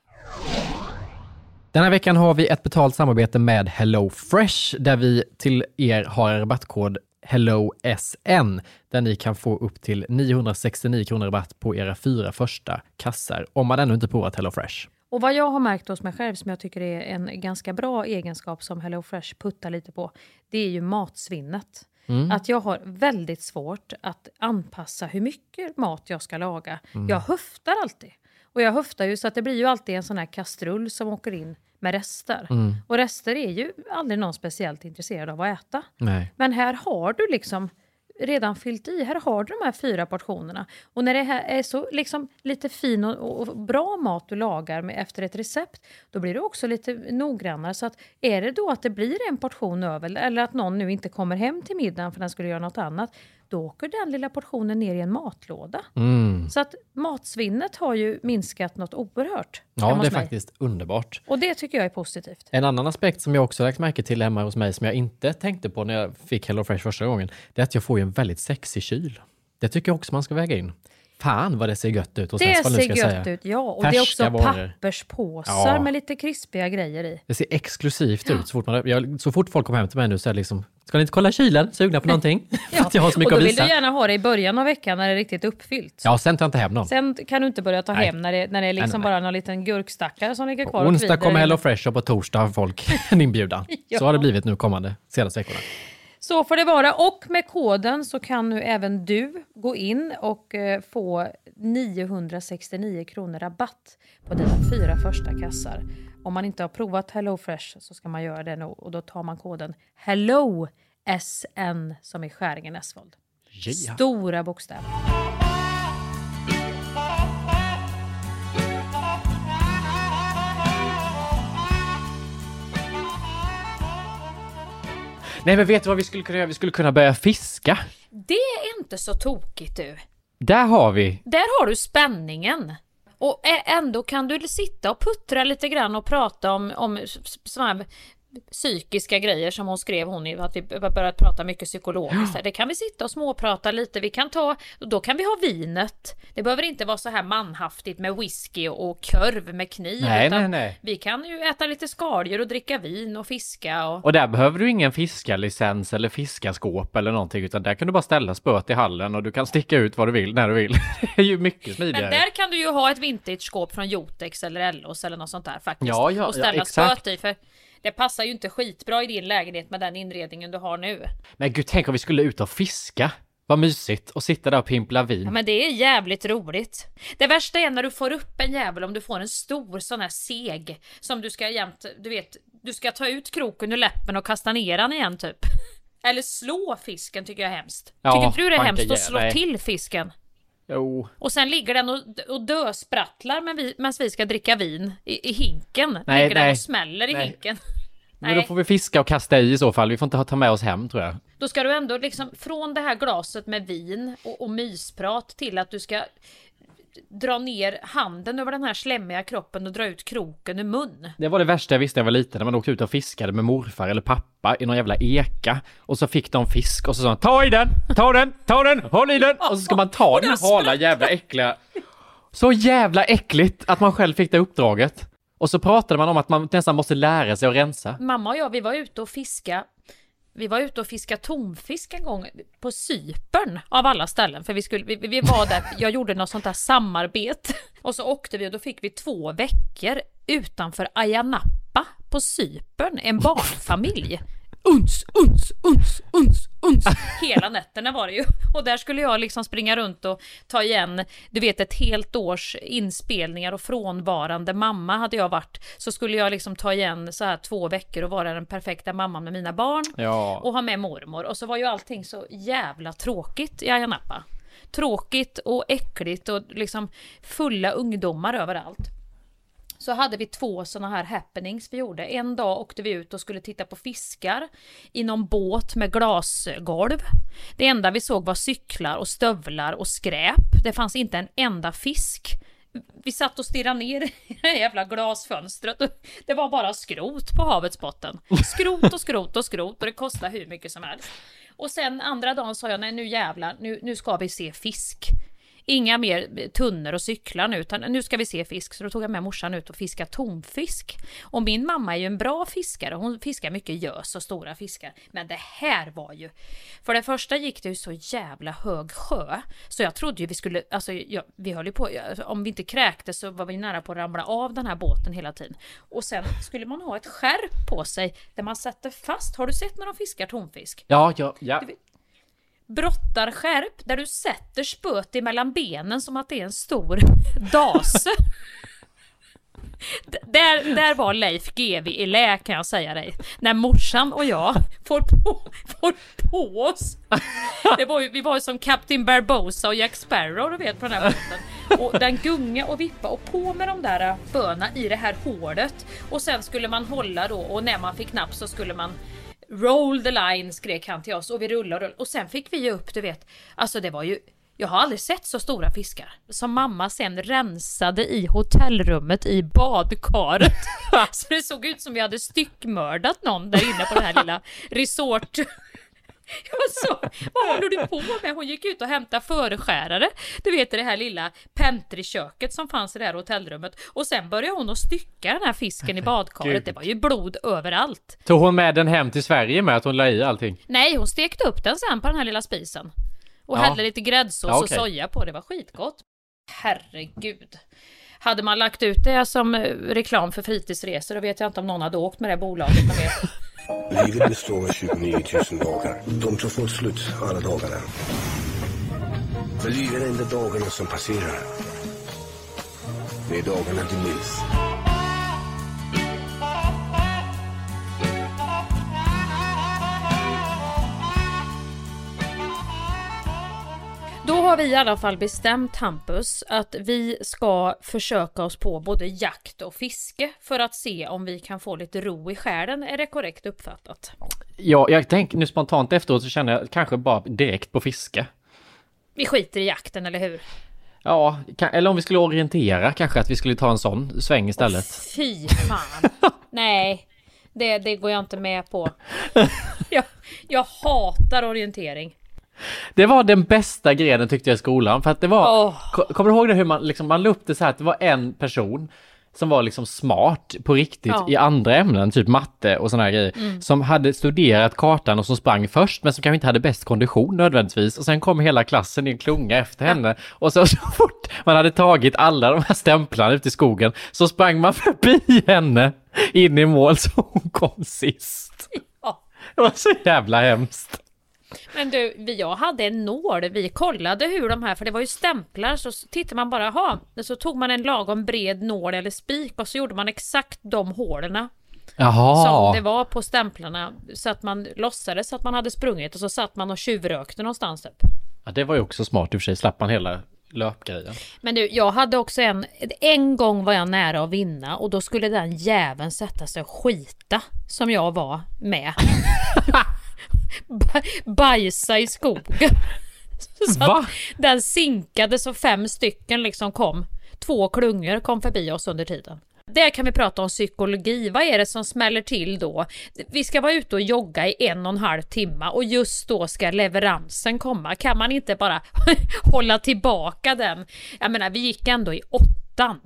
Den här veckan har vi ett betalt samarbete med Hello Fresh där vi till er har en rabattkod HelloSN där ni kan få upp till 969 kronor rabatt på era fyra första kassar om man ännu inte provat Hello Fresh. Och vad jag har märkt hos mig själv som jag tycker är en ganska bra egenskap som HelloFresh puttar lite på, det är ju matsvinnet. Mm. att jag har väldigt svårt att anpassa hur mycket mat jag ska laga. Mm. Jag höftar alltid. Och jag höftar ju så att det blir ju alltid en sån här kastrull som åker in med rester. Mm. Och rester är ju aldrig någon speciellt intresserad av att äta. Nej. Men här har du liksom redan fyllt i. Här har du de här fyra portionerna. Och när det här är så liksom lite fin och, och bra mat du lagar med efter ett recept, då blir du också lite noggrannare. Så att är det då att det blir en portion över, eller att någon nu inte kommer hem till middagen för den skulle göra något annat, då åker den lilla portionen ner i en matlåda. Mm. Så att matsvinnet har ju minskat något oerhört Ja, det är mig. faktiskt underbart. Och det tycker jag är positivt. En annan aspekt som jag också lagt märke till hemma hos mig som jag inte tänkte på när jag fick HelloFresh första gången, det är att jag får ju en väldigt sexig kyl. Det tycker jag också man ska väga in. Fan vad det ser gött ut hos Det nu ser gött säga. ut, ja. Och det är Färska också varor. papperspåsar Ja. med lite krispiga grejer i. Det ser exklusivt ut så fort, man, jag, så fort folk kommer hem till mig nu så är det liksom, ska ni inte kolla kylen? Sugna på någonting? För att jag har så mycket och att då vill visa. du gärna ha det i början av veckan när det är riktigt uppfyllt. Ja, sen tar jag inte hem någon. Sen kan du inte börja ta Nej. hem när det, när det är liksom Nej, nej. bara någon liten gurkstackare som ligger kvar och Onsdag kommer i- HelloFresh och på torsdag har folk en inbjudan. Ja. Så har det blivit nu kommande senaste veckorna. Så får det vara. Och med koden så kan nu även du gå in och eh, få 969 kronor rabatt på dina fyra första kassar. Om man inte har provat HelloFresh så ska man göra det nu och då tar man koden HELLO SN som i Skäringen Esvold. Ja. Stora bokstäver. Nej men vet du vad vi skulle kunna göra? Vi skulle kunna börja fiska. Det är inte så tokigt du. Där har vi. Där har du spänningen. Och ändå kan du sitta och puttra lite grann och prata om, om sådana här psykiska grejer som hon skrev, hon, i- att vi börjat prata mycket psykologiskt. här. Det kan vi sitta och småprata lite, vi kan ta, då kan vi ha vinet. Det behöver inte vara så här manhaftigt med whisky och, körv med kniv. Nej, nej, nej. Vi kan ju äta lite skaldjur och dricka vin och fiska. Och... Och där behöver du ingen fiskarlicens eller fiskarskåp eller någonting utan där kan du bara ställa spöet i hallen och du kan sticka ut vad du vill när du vill. Det är ju mycket smidigare. Men där kan du ju ha ett vintage-skåp från Jotex eller Ellos eller något sånt där faktiskt. Ja, ja, och ställa ja, exakt. spöet i. För det passar ju inte skitbra i din lägenhet med den inredningen du har nu. Men gud, tänk om vi skulle ut och fiska. Vad mysigt och sitta där och pimpla vin. Ja, men det är jävligt roligt. Det värsta är när du får upp en jävel om du får en stor sån här seg som du ska jämt, du vet, du ska ta ut kroken ur läppen och kasta ner den igen typ. Eller slå fisken tycker jag är hemskt. Ja, tycker inte du det är hemskt att slå nej. till fisken? Jo. Och sen ligger den och, och dösprattlar men vi, medan vi ska dricka vin i, i hinken. Nej, ligger den nej. och smäller i Nej. hinken. Men då får vi fiska och kasta i i så fall. Vi får inte ta med oss hem tror jag. då ska du ändå liksom från det här glaset med vin och, och mysprat till att du ska dra ner handen över den här slemmiga kroppen och dra ut kroken ur mun. Det var det värsta jag visste när jag var liten, när man åkte ut och fiskade med morfar eller pappa i någon jävla eka. Och så fick de fisk och så sa de ta i den, ta den, ta den, håll i den! Och så ska man ta den hala jävla äckliga... Så jävla äckligt att man själv fick det uppdraget. Och så pratade man om att man nästan måste lära sig att rensa. Mamma och jag, vi var ute och fiska. Vi var ute och fiskade tonfisk en gång på Cypern av alla ställen. För vi, skulle, vi, vi var där, jag gjorde något sånt där samarbete. Och så åkte vi och då fick vi två veckor utanför Ayia Napa på Cypern. En barnfamilj. Uns, uns, uns, uns, uns. Hela nätterna var det ju. Och där skulle jag liksom springa runt och ta igen, du vet ett helt års inspelningar och frånvarande mamma hade jag varit. Så skulle jag liksom ta igen så här två veckor och vara den perfekta mamman med mina barn. Ja. Och ha med mormor. Och så var ju allting så jävla tråkigt i Ayia Napa. Tråkigt och äckligt och liksom fulla ungdomar överallt så hade vi två sådana här happenings vi gjorde. En dag åkte vi ut och skulle titta på fiskar i någon båt med glasgolv. Det enda vi såg var cyklar och stövlar och skräp. Det fanns inte en enda fisk. Vi satt och stirrade ner i det jävla glasfönstret det var bara skrot på havets botten. Skrot och skrot och skrot och det kostade hur mycket som helst. Och sen andra dagen sa jag, nej nu jävlar, nu, nu ska vi se fisk. Inga mer tunnor och cyklar nu, utan nu ska vi se fisk. Så då tog jag med morsan ut och fiskade tonfisk. Och min mamma är ju en bra fiskare, hon fiskar mycket gös och stora fiskar. Men det här var ju... För det första gick det ju så jävla hög sjö, så jag trodde ju vi skulle... Alltså, ja, vi höll ju på... Om vi inte kräktes så var vi nära på att ramla av den här båten hela tiden. Och sen skulle man ha ett skärp på sig där man sätter fast. Har du sett när de fiskar tonfisk? Ja, ja, ja. Du brottarskärp där du sätter spöet emellan benen som att det är en stor dase. Där, där var Leif GW i lä kan jag säga dig. När morsan och jag får på, får på oss. Det var ju, vi var ju som Captain Barbosa och Jack Sparrow du vet på den här båten. Och den gunga och vippa och på med de där äh, böna i det här hålet. Och sen skulle man hålla då och när man fick napp så skulle man Roll the line skrek han till oss och vi rullade och rullade. Och sen fick vi ju upp du vet. Alltså det var ju jag har aldrig sett så stora fiskar som mamma sen rensade i hotellrummet i badkaret. så det såg ut som vi hade styckmördat någon där inne på den här lilla resort. Jag sa, vad håller du på med? Hon gick ut och hämtade föreskärare. Du vet det här lilla pentryköket som fanns i det här hotellrummet. Och sen började hon att stycka den här fisken i badkaret. Gud. Det var ju blod överallt. Tog hon med den hem till Sverige med att hon la i allting? Nej, hon stekte upp den sen på den här lilla spisen. Och Ja. hällde lite gräddsås Ja, och okej. soja på. Det var skitgott. Herregud. Hade man lagt ut det som eh, reklam för fritidsresor då vet jag inte om någon hade åkt med det bolaget. Livet består av 29 000 dagar. De tar folk slut alla dagarna. För livet är inte dagarna som passerar. Det är dagarna du minns. Då har vi i alla fall bestämt Hampus att vi ska försöka oss på både jakt och fiske för att se om vi kan få lite ro i själen. Är det korrekt uppfattat? Ja, jag tänker nu spontant efteråt så känner jag kanske bara direkt på fiske. Vi skiter i jakten, eller hur? Ja, eller om vi skulle orientera kanske att vi skulle ta en sån sväng istället. Fy fan. Nej, det, det går jag inte med på. Jag, jag hatar orientering. Det var den bästa grenen tyckte jag i skolan för att det var, ko- kommer du ihåg det hur man liksom, man la upp det så här att det var en person som var liksom smart på riktigt Ja. i andra ämnen, typ matte och såna här grejer, Mm. som hade studerat kartan och som sprang först men som kanske inte hade bäst kondition nödvändigtvis och sen kom hela klassen i en klunga efter henne och så, så fort man hade tagit alla de här stämplarna ute i skogen så sprang man förbi henne in i mål så hon kom sist. Ja. Det var så jävla hemskt. Men du, jag hade en nål. Vi kollade hur de här, för det var ju stämplar, så tittade man bara, ha, så tog man en lagom bred nål eller spik och så gjorde man exakt de hålen Jaha. som det var på stämplarna. Så att man låtsades att man hade sprungit och så satt man och tjuvrökte någonstans typ. Ja, det var ju också smart i och för sig, slapp man hela löpgrejen. Men du, jag hade också en, en gång var jag nära att vinna och då skulle den jäveln sätta sig och skita som jag var med. Ba- Bajsa i skogen. Så Va? Den sinkade så fem stycken liksom kom. Två klungor kom förbi oss under tiden. Där kan vi prata om psykologi. Vad är det som smäller till då? Vi ska vara ute och jogga i en och en halv timme och just då ska leveransen komma. Kan man inte bara hålla tillbaka den? Jag menar, vi gick ändå i åttan.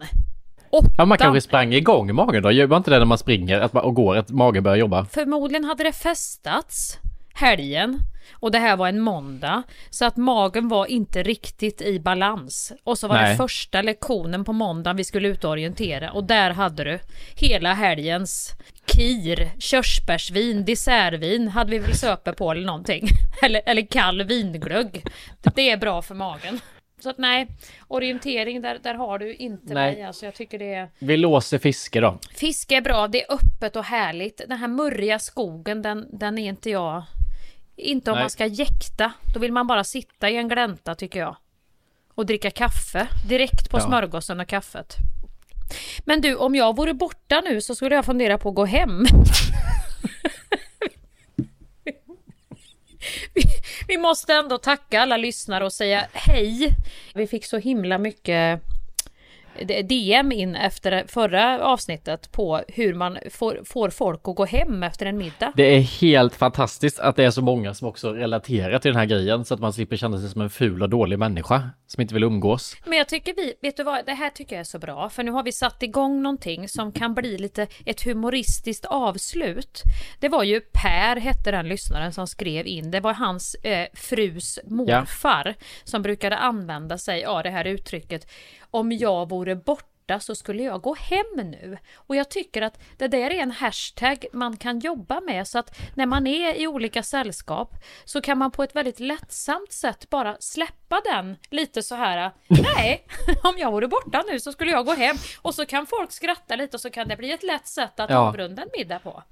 Ja, man kanske sprang igång magen då? Gör man inte det när man springer och går, att magen börjar jobba? Förmodligen hade det festats helgen och det här var en måndag så att magen var inte riktigt i balans. Och så var Nej. det första lektionen på måndagen vi skulle ut och orientera och där hade du hela helgens kir, körsbärsvin, dessertvin hade vi väl söper på eller någonting. Eller, eller kall vinglögg. Det är bra för magen. Så att nej, orientering där, där har du inte Nej. mig. Alltså jag tycker det är... Vi låser fiske då. Fiske är bra, det är öppet och härligt. Den här murriga skogen, den, den är inte jag... Inte om Nej. man ska jäkta. Då vill man bara sitta i en glänta tycker jag. Och dricka kaffe. Direkt på Ja. smörgåsen och kaffet. Men du, om jag vore borta nu så skulle jag fundera på att gå hem. vi, vi måste ändå tacka alla lyssnare och säga hej. Vi fick så himla mycket DM in efter förra avsnittet på hur man får, får folk att gå hem efter en middag. Det är helt fantastiskt att det är så många som också relaterar till den här grejen så att man slipper känna sig som en ful och dålig människa som inte vill umgås. Men jag tycker vi, vet du vad, det här tycker jag är så bra. För nu har vi satt igång någonting som kan bli lite ett humoristiskt avslut. Det var ju Per, hette den lyssnaren som skrev in. Det var hans eh, frus morfar som brukade använda sig av det här uttrycket. Om jag vore borta så skulle jag gå hem nu. Och jag tycker att det där är en hashtag man kan jobba med så att när man är i olika sällskap så kan man på ett väldigt lättsamt sätt bara släppa den lite så här. Nej, om jag vore borta nu så skulle jag gå hem. Och så kan folk skratta lite och så kan det bli ett lätt sätt att Ja. avrunda en middag på.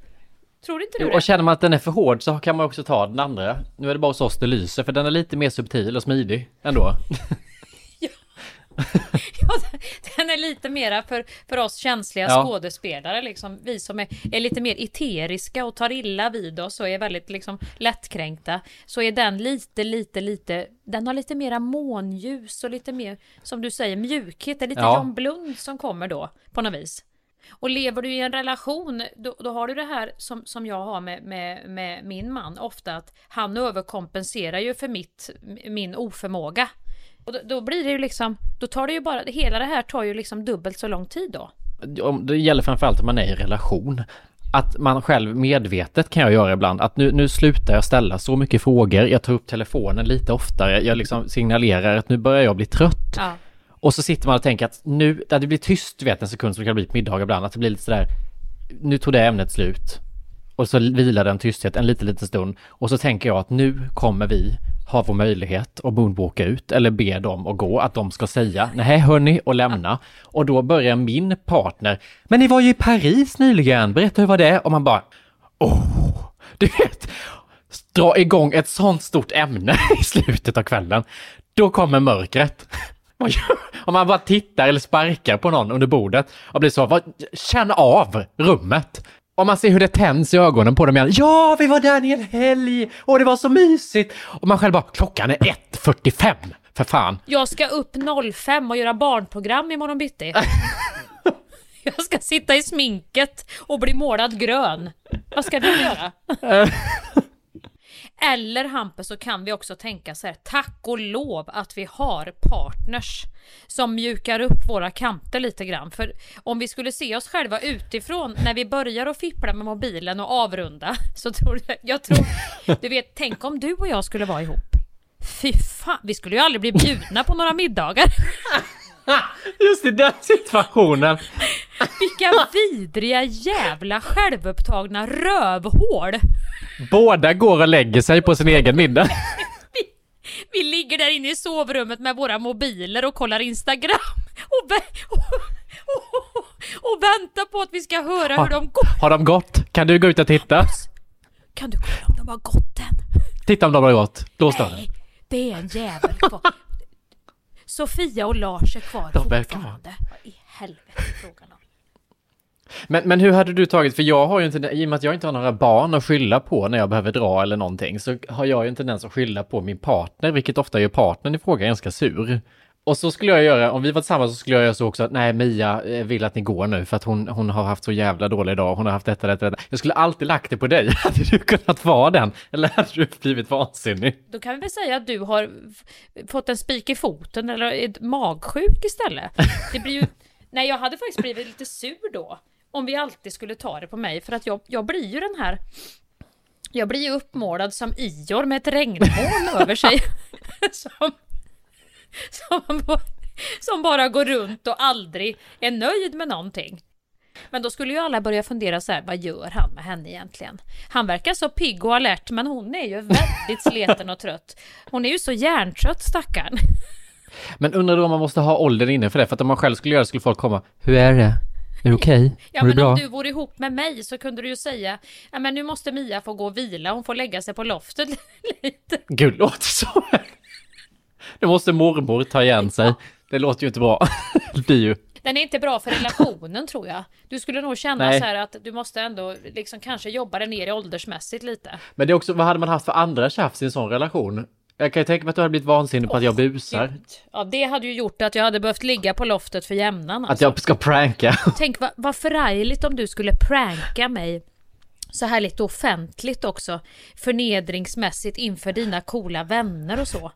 Tror inte du det? Och känner man att den är för hård så kan man också ta den andra. Nu är det bara hos oss det lyser för den är lite mer subtil och smidig ändå. Ja, den är lite mera för, för oss känsliga Ja. skådespelare, liksom, vi som är, är lite mer eteriska och tar illa vid oss och är väldigt liksom, lättkränkta, så är den lite, lite, lite, den har lite mera månljus och lite mer, som du säger, mjukhet. Det är lite Ja. John Blund som kommer då, på något vis. Och lever du i en relation, då, då har du det här som, som jag har med, med, med min man ofta, att han överkompenserar ju för mitt, min oförmåga. Och då, då blir det ju liksom, då tar det ju bara, hela det här tar ju liksom dubbelt så lång tid då. Det gäller framförallt om man är i relation. Att man själv medvetet kan jag göra ibland, att nu, nu slutar jag ställa så mycket frågor, jag tar upp telefonen lite oftare, jag liksom signalerar att nu börjar jag bli trött. Ja. Och så sitter man och tänker att nu, där det blir tyst, vet en sekund som det kan bli på middag ibland, att det blir lite sådär, nu tog det ämnet slut. Och så vilar den tysthet en liten, liten stund. Och så tänker jag att nu kommer vi har vår möjlighet att moonwalka ut eller be dem att gå, att de ska säga nej hörni och lämna. Och då börjar min partner, men ni var ju i Paris nyligen, berätta hur var det? Och man bara, åh, du vet, dra igång ett sånt stort ämne i slutet av kvällen. Då kommer mörkret. Om man bara tittar eller sparkar på någon under bordet och blir så, vad, känn av rummet. Om man ser hur det tänds i ögonen på dem igen. Ja, vi var där i en helg och det var så mysigt. Och man själv bara, klockan är 1.45 för fan. Jag ska upp 05 och göra barnprogram imorgon bitti. Jag ska sitta i sminket och bli målad grön. Vad ska du göra? Eller Hampus så kan vi också tänka så här, tack och lov att vi har partners som mjukar upp våra kanter lite grann. För om vi skulle se oss själva utifrån när vi börjar att fippla med mobilen och avrunda så tror jag, jag tror, du vet, tänk om du och jag skulle vara ihop. Fy fan, vi skulle ju aldrig bli bjudna på några middagar. Just i den situationen. Vilka vidriga jävla självupptagna rövhål. Båda går och lägger sig på sin egen middag. Vi ligger där inne i sovrummet med våra mobiler och kollar Instagram och, och, och, och väntar på att vi ska höra hur de går. Har de gått? Kan du gå ut och titta? Kan du kolla om de har gått än? Titta om de har gått. Lås dörren. Nej, det är en jävel kvar. Sofia och Lars är kvar De fortfarande. Vad i helvete frågan? Men, men hur hade du tagit, för jag har ju inte, i och med att jag inte har några barn att skylla på när jag behöver dra eller någonting, så har jag ju en tendens att skylla på min partner, vilket ofta gör partnern i fråga ganska sur. Och så skulle jag göra, om vi var tillsammans så skulle jag göra så också att nej, Mia eh, vill att ni går nu för att hon, hon har haft så jävla dålig dag, hon har haft detta, detta, detta. Jag skulle alltid lagt det på dig. Hade du kunnat vara den? Eller hade du blivit vansinnig? Då kan vi väl säga att du har fått en spik i foten eller magsjuk istället. Det blir ju... Nej, jag hade faktiskt blivit lite sur då. Om vi alltid skulle ta det på mig. För att jag, jag blir ju den här... Jag blir ju uppmålad som Ior med ett regnmoln över sig. Som, som, som bara går runt och aldrig är nöjd med någonting. Men då skulle ju alla börja fundera så här, vad gör han med henne egentligen? Han verkar så pigg och alert, men hon är ju väldigt sliten och trött. Hon är ju så hjärntrött stackarn. Men undrar då om man måste ha åldern inne för det, för att om man själv skulle göra det skulle folk komma, hur är det? Är det okej? Ja, Mår du men om bra? du vore ihop med mig så kunde du ju säga, ja men nu måste Mia få gå och vila, hon får lägga sig på loftet lite. Gud, låter så. Nu måste mormor ta igen sig. Det låter ju inte bra. Det blir ju. Den är inte bra för relationen tror jag. Du skulle nog känna Nej. så här att du måste ändå liksom kanske jobba dig ner i åldersmässigt lite. Men det är också, vad hade man haft för andra tjafs i en sån relation? Jag kan ju tänka mig att du hade blivit vansinnig på att jag busar. Ja, det hade ju gjort att jag hade behövt ligga på loftet för jämnan. Att Alltså. jag ska pranka. Tänk vad, vad förargligt om du skulle pranka mig så här lite offentligt också. Förnedringsmässigt inför dina coola vänner och så.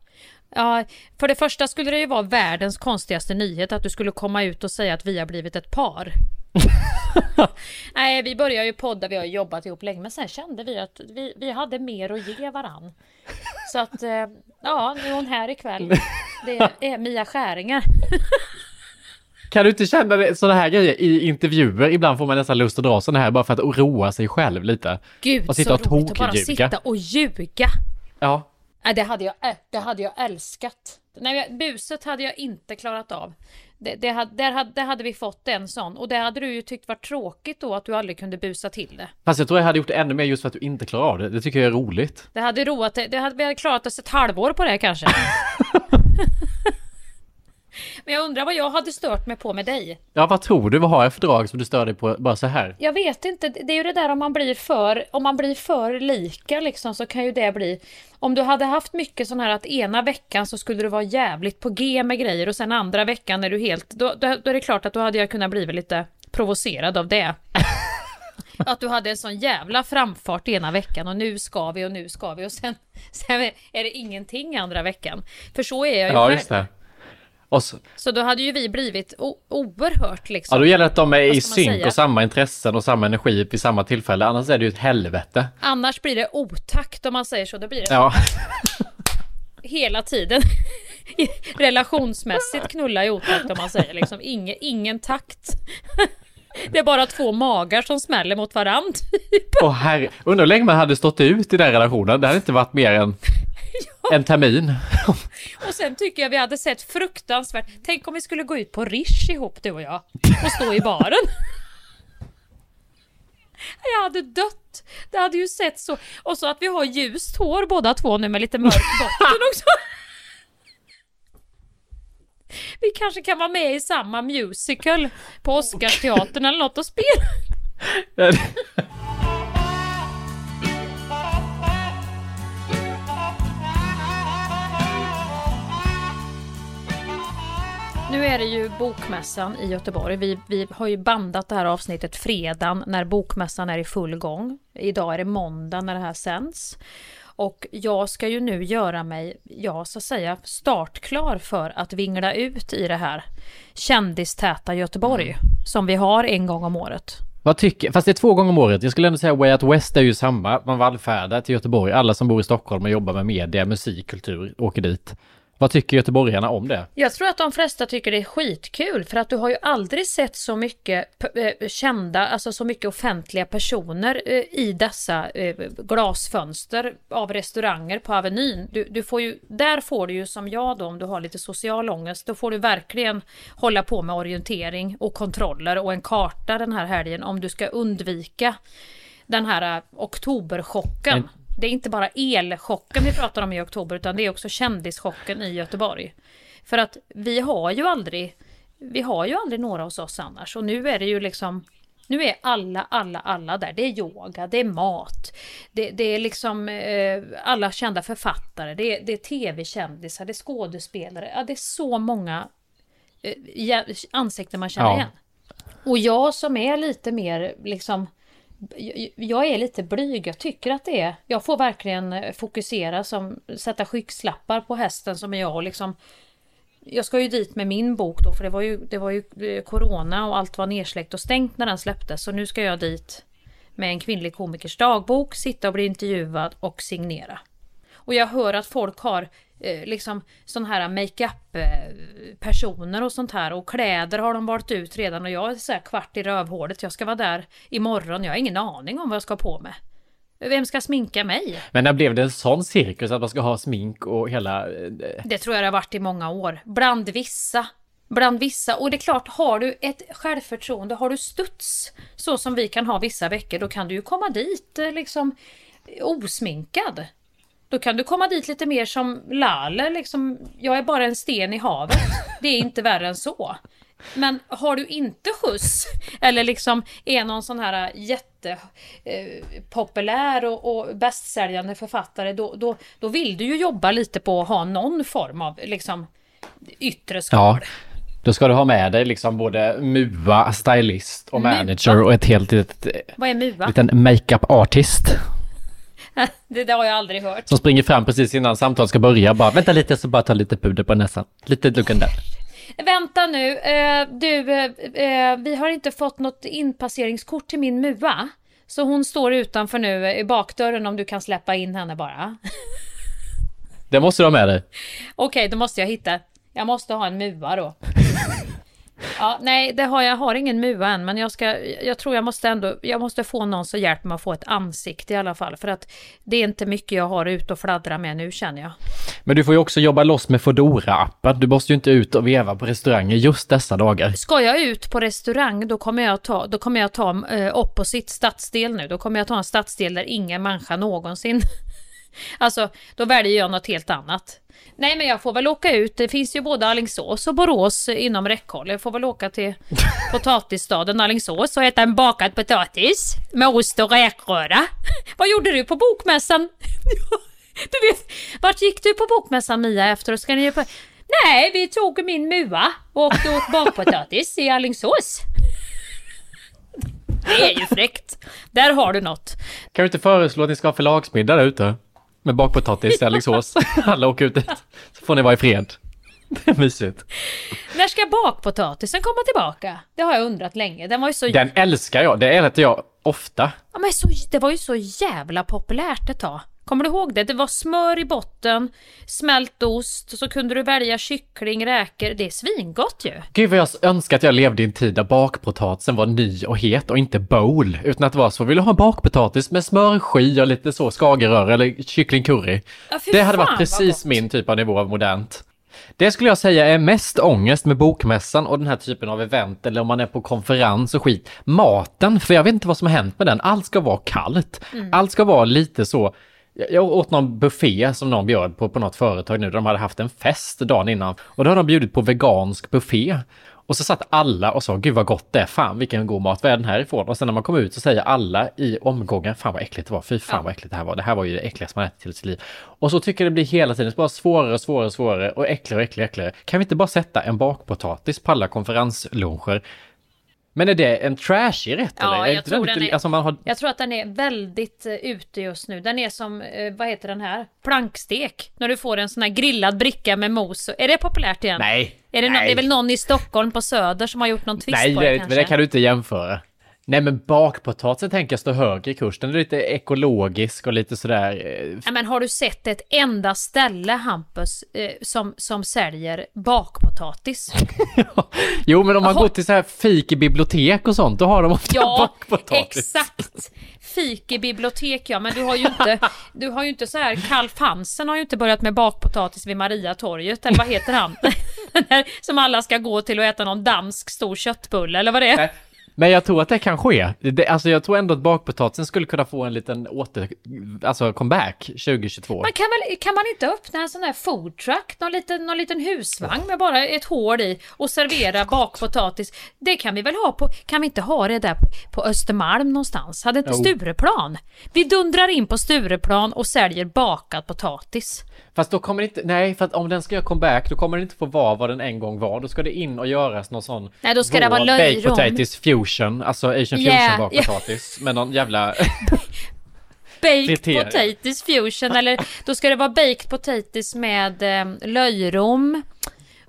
Ja, för det första skulle det ju vara världens konstigaste nyhet att du skulle komma ut och säga att vi har blivit ett par. Nej, vi började ju podda, vi har jobbat ihop länge, men sen kände vi att vi, vi hade mer att ge varann. Så att, eh, ja, nu är hon här ikväll. Det är Mia Skäringer. Kan du inte känna sådana här grejer i intervjuer? Ibland får man nästan lust att dra sådana här bara för att roa sig själv lite. Gud och sitta så och roligt att bara sitta och ljuga. Ja. Nej, det hade jag, äh, det hade jag älskat. Nej, buset hade jag inte klarat av. Det, det, hade, där hade, där hade vi fått en sån. Och det hade du ju tyckt var tråkigt då att du aldrig kunde busa till det. Fast jag tror jag hade gjort det ännu mer just för att du inte klarar av det. Det tycker jag är roligt. Det hade roat det hade, Vi hade klarat oss ett halvår på det kanske. Men jag undrar vad jag hade stört mig på med dig. Ja, vad tror du? Vad har jag för drag som du stör dig på bara så här? Jag vet inte, det är ju det där om man blir för, om man blir för lika liksom så kan ju det bli Om du hade haft mycket sån här att ena veckan så skulle du vara jävligt på G med grejer och sen andra veckan är du helt, då, då, då är det klart att då hade jag kunnat bli lite provocerad av det. Att du hade en sån jävla framfart ena veckan och nu ska vi och nu ska vi och sen, sen är det ingenting andra veckan. För så är jag ju Ja, själv. Så, Så då hade ju vi blivit oerhört liksom. ja, då gäller det att de är i synk säga? och samma intressen och samma energi vid samma tillfälle. Annars är det ju ett helvete. Annars blir det otakt om man säger så. Då blir det Ja. hela tiden. Relationsmässigt knulla i otakt om man säger liksom. Ingen, ingen takt. Det är bara två magar som smäller mot varandra. Åh herre, undrar hur länge man hade stått ut i den relationen. Det hade inte varit mer än en termin. Och sen tycker jag vi hade sett fruktansvärt. Tänk om vi skulle gå ut på Rish ihop du och jag. Och stå i baren. Jag hade dött. Det hade ju sett så. Och så att vi har ljust hår båda två nu med lite mörk botten också. Vi kanske kan vara med i samma musical på Oscarsteatern eller något och spela. Nu är det ju Bokmässan i Göteborg. Vi, vi har ju bandat det här avsnittet fredagen när Bokmässan är i full gång. Idag är det måndag när det här sänds. Och jag ska ju nu göra mig, ja så att säga, startklar för att vingla ut i det här kändistäta Göteborg som vi har en gång om året. Vad tycker, fast det är två gånger om året. Jag skulle ändå säga Way Out West är ju samma. Man vallfärdar till Göteborg. Alla som bor i Stockholm och jobbar med media, musik, kultur åker dit. Vad tycker göteborgarna om det? Jag tror att de flesta tycker det är skitkul för att du har ju aldrig sett så mycket eh, kända, alltså så mycket offentliga personer eh, i dessa eh, glasfönster av restauranger på Avenyn. Du, du får ju, där får du ju som jag då om du har lite social ångest, då får du verkligen hålla på med orientering och kontroller och en karta den här helgen om du ska undvika den här oktoberchocken. Men- Det är inte bara elchocken vi pratar om i oktober utan det är också kändischocken i Göteborg. För att vi har ju aldrig, vi har ju aldrig några hos oss annars och nu är det ju liksom nu är alla, alla, alla där. Det är yoga, det är mat, det, det är liksom eh, alla kända författare, det är, det är tv-kändisar, det är skådespelare. Ja, det är så många eh, ansikten man känner Ja. igen. Och jag som är lite mer liksom jag- är lite blyg. Jag tycker att det är... Jag får verkligen eh, fokusera som sätta skygglappar på hästen som är jag och liksom... Jag ska ju dit med min bok då för det var ju, det var ju eh, corona och allt var nersläckt och stängt när den släpptes. Så nu ska jag dit med en kvinnlig komikers dagbok, sitta och bli intervjuad och signera. Och jag hör att folk har liksom sån här makeup eh, personer och sånt här och kläder har de valt ut redan och jag är så kvart i rövhålet. Jag ska vara där imorgon. Jag har ingen aning om vad jag ska ha på mig. Vem ska sminka mig? Men när blev det en sån cirkus att man ska ha smink och hela... eh, Det tror jag det har varit i många år. Bland vissa. Bland vissa. Och det är klart, har du ett självförtroende, har du studs, så som vi kan ha vissa veckor, då kan du ju komma dit eh, liksom osminkad. Då kan du komma dit lite mer som Lale, liksom, jag är bara en sten i havet. Det är inte värre än så. Men har du inte skjuts eller liksom är någon sån här jättepopulär och, och bästsäljande författare då, då, då vill du ju jobba lite på att ha någon form av liksom yttre skal. Ja. Då ska du ha med dig liksom både MUA, stylist och MUA? manager och ett helt litet, eh, Vad är MUA? liten makeup artist. Det där har jag aldrig hört. Som springer fram precis innan samtalet ska börja. Bara vänta lite så bara ta lite puder på näsan. Lite lugn där. Vänta nu, eh, du, eh, eh, vi har inte fått något inpasseringskort till min MUA. Så hon står utanför nu i bakdörren om du kan släppa in henne bara. Det måste du ha med dig. Okej, då måste jag hitta. Jag måste ha en MUA då. Ja, nej, det har jag har ingen MUA än, men jag, ska, jag tror jag måste ändå, jag måste få någon som hjälper mig att få ett ansikte i alla fall, för att det är inte mycket jag har ut och fladdra med nu känner jag. Men du får ju också jobba loss med fodora appen Du måste ju inte ut och veva på restauranger just dessa dagar. Ska jag ut på restaurang, då kommer jag ta, då kommer jag ta eh, opposite stadsdel nu. Då kommer jag ta en stadsdel där ingen människa någonsin Alltså, då väljer jag något helt annat. Nej, men jag får väl åka ut. Det finns ju både Alingsås och Borås inom räckhåll. Jag får väl åka till potatisstaden Alingsås och äta en bakad potatis med ost och räkröra. Vad gjorde du på bokmässan? du vet, vart gick du på bokmässan Mia efter? Ska ni på... Nej, vi tog min mua och åkte åt bakpotatis i Alingsås. Det är ju fräckt. Där har du något. Kan du inte föreslå att ni ska ha förlagsmiddag där ute? Med bakpotatis i Alingsås. Alla åker ut dit. Så får ni vara i fred. Det är mysigt. När ska bakpotatisen komma tillbaka? Det har jag undrat länge. Den var ju så... Den älskar jag. Det äter jag ofta. Ja, men så, det var ju så jävla populärt ett tag. Kommer du ihåg det? Det var smör i botten, smält ost, så kunde du välja kyckling, räkor. Det är svingott ju. Gud vad jag önskar att jag levde i en tid där bakpotatisen var ny och het och inte bowl. Utan att det var så, vill du ha bakpotatis med smörsky och lite så skagerrör eller kycklingcurry. Ja, det hade varit precis min typ av nivå av modernt. Det skulle jag säga är mest ångest med bokmässan och den här typen av event eller om man är på konferens och skit. Maten, för jag vet inte vad som har hänt med den. Allt ska vara kallt. Mm. Allt ska vara lite så jag åt någon buffé som någon bjöd på på något företag nu. där De hade haft en fest dagen innan och då hade de bjudit på vegansk buffé. Och så satt alla och sa gud vad gott det är, fan vilken god mat, vad är den här ifrån? Och sen när man kom ut så säger alla i omgången, fan vad äckligt det var, fy fan vad äckligt det här var, det här var ju det äckligaste man ätit i sitt liv. Och så tycker jag det blir hela tiden bara svårare och svårare och svårare och äckligare och äckligare, äckligare. Kan vi inte bara sätta en bakpotatis på alla konferensluncher? Men är det en trashig rätt Ja, eller? Är jag tror, lite- den är, alltså har... jag tror att den är väldigt eh, ute just nu. Den är som, eh, vad heter den här? Plankstek. När du får en sån här grillad bricka med mos. Är det populärt igen? Nej, Är det, nej. det är väl någon i Stockholm på Söder som har gjort någon twist Nej, på det, det, kanske? det kan du inte jämföra. Nej, men bakpotatisen tänker jag står högre i kurs. Den är lite ekologisk och lite sådär... eh, Ja, men har du sett ett enda ställe, Hampus, eh, som, som säljer bakpotatis? Jo, men om man Jaha. går till så här fik i bibliotek och sånt, då har de ofta Ja, bakpotatis. exakt. Fik i bibliotek, ja. Men du har ju inte, du har ju inte så här, Karl Fansen har ju inte börjat med bakpotatis vid Mariatorget, eller vad heter han? Som alla ska gå till och äta någon dansk stor köttbulle, eller vad det är. Men jag tror att det kan ske. Det, alltså jag tror ändå att bakpotatisen skulle kunna få en liten åter... Alltså comeback 2022. Man kan, väl, kan man inte öppna en sån här food truck, någon liten, någon liten husvagn med bara ett hål i och servera bakpotatis? Det kan vi väl ha på, kan vi inte ha det där på, Östermalm någonstans? Hade inte Jo. Stureplan? Vi dundrar in på Stureplan och säljer bakad potatis. Fast då kommer det inte... Nej, för att om den ska göra comeback, då kommer det inte få vara vad den en gång var. Då ska det in och göras någon sån... Nej, då ska det vara löjrom. Potatis fusion, alltså asian fusion Yeah, bakpotatis. Med någon jävla... Baked potatis fusion eller då ska det vara baked potatis med eh, löjrom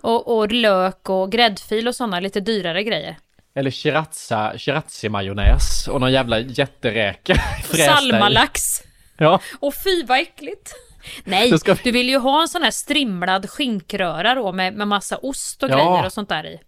och, och lök och gräddfil och sådana lite dyrare grejer. Eller sriracha, sriracha-majonnäs och någon jävla jätteräka. Salmalax. Ja. Och fy vad äckligt. Nej, vi- du vill ju ha en sån här strimlad skinkröra då med, med massa ost och Ja. grejer och sånt där i.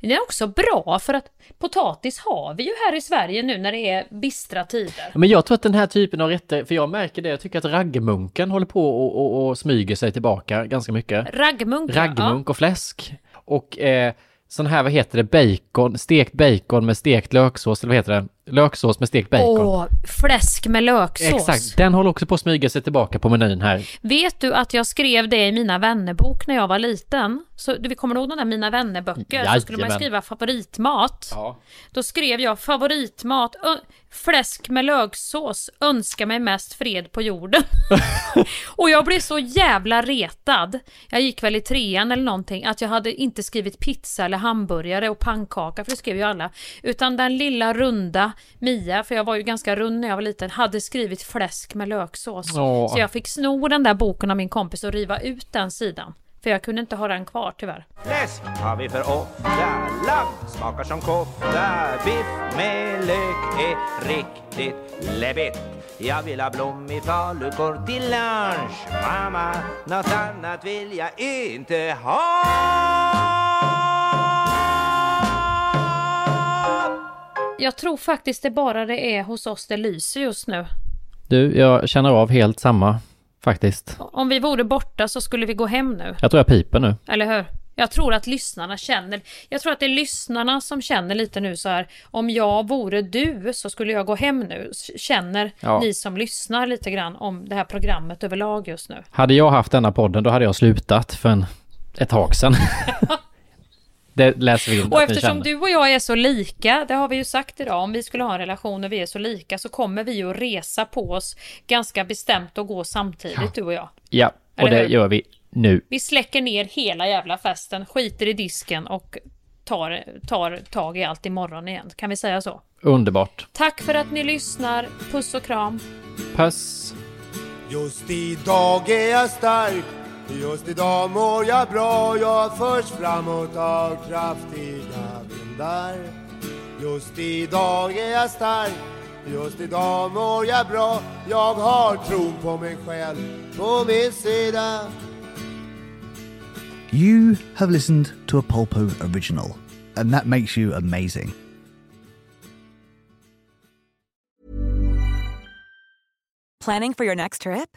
Det är också bra för att potatis har vi ju här i Sverige nu när det är bistra tider. Men jag tror att den här typen av rätter, för jag märker det, jag tycker att raggmunken håller på och, och, och smyger sig tillbaka ganska mycket. Raggmunk, ja. Raggmunk och fläsk. Och eh, sån här, vad heter det, bacon, stekt bacon med stekt löksås, eller vad heter det? Löksås med stekt bacon. Åh, fläsk med löksås. Exakt, den håller också på att smyga sig tillbaka på menyn här. Vet du att jag skrev det i Mina vännerbok när jag var liten? Så du kommer ihåg de där Mina vännerböcker? Så skulle man skriva favoritmat. Ja. Då skrev jag favoritmat, fläsk med löksås, önskar mig mest fred på jorden. och jag blev så jävla retad. Jag gick väl i trean eller någonting, att jag hade inte skrivit pizza eller hamburgare och pannkaka, för det skrev ju alla. Utan den lilla runda Mia, för jag var ju ganska rund när jag var liten, hade skrivit fläsk med löksås. Åh. Så jag fick sno den där boken av min kompis och riva ut den sidan. För jag kunde inte ha den kvar tyvärr. Fläsk har vi för ofta, lamm smakar som kofta, biff med lök är riktigt läbbigt. Jag vill ha blommig falukorv till lunch, mamma, något annat vill jag inte ha. Jag tror faktiskt det bara det är hos oss det lyser just nu. Du, jag känner av helt samma faktiskt. Om vi vore borta så skulle vi gå hem nu. Jag tror jag piper nu. Eller hur? Jag tror att lyssnarna känner, jag tror att det är lyssnarna som känner lite nu så här, om jag vore du så skulle jag gå hem nu. Känner Ja. ni som lyssnar lite grann om det här programmet överlag just nu? Hade jag haft denna podden då hade jag slutat för en, ett tag sedan. det läser vi in Och eftersom du och jag är så lika, det har vi ju sagt idag, om vi skulle ha en relation och vi är så lika så kommer vi ju att resa på oss ganska bestämt och gå samtidigt du och jag. Ja, och Eller det hur? gör vi nu. Vi släcker ner hela jävla festen, skiter i disken och tar, tar tag i allt imorgon igen. Kan vi säga så? Underbart. Tack för att ni lyssnar. Puss och kram. Puss. Just idag är jag stark Just idag mår jag bra Jag förs framåt av kraftiga vindar Just idag är jag stark Just idag mår jag bra Jag har tron på mig själv på min sida You have listened to a Polpo original, and that makes you amazing. Planning for your next trip?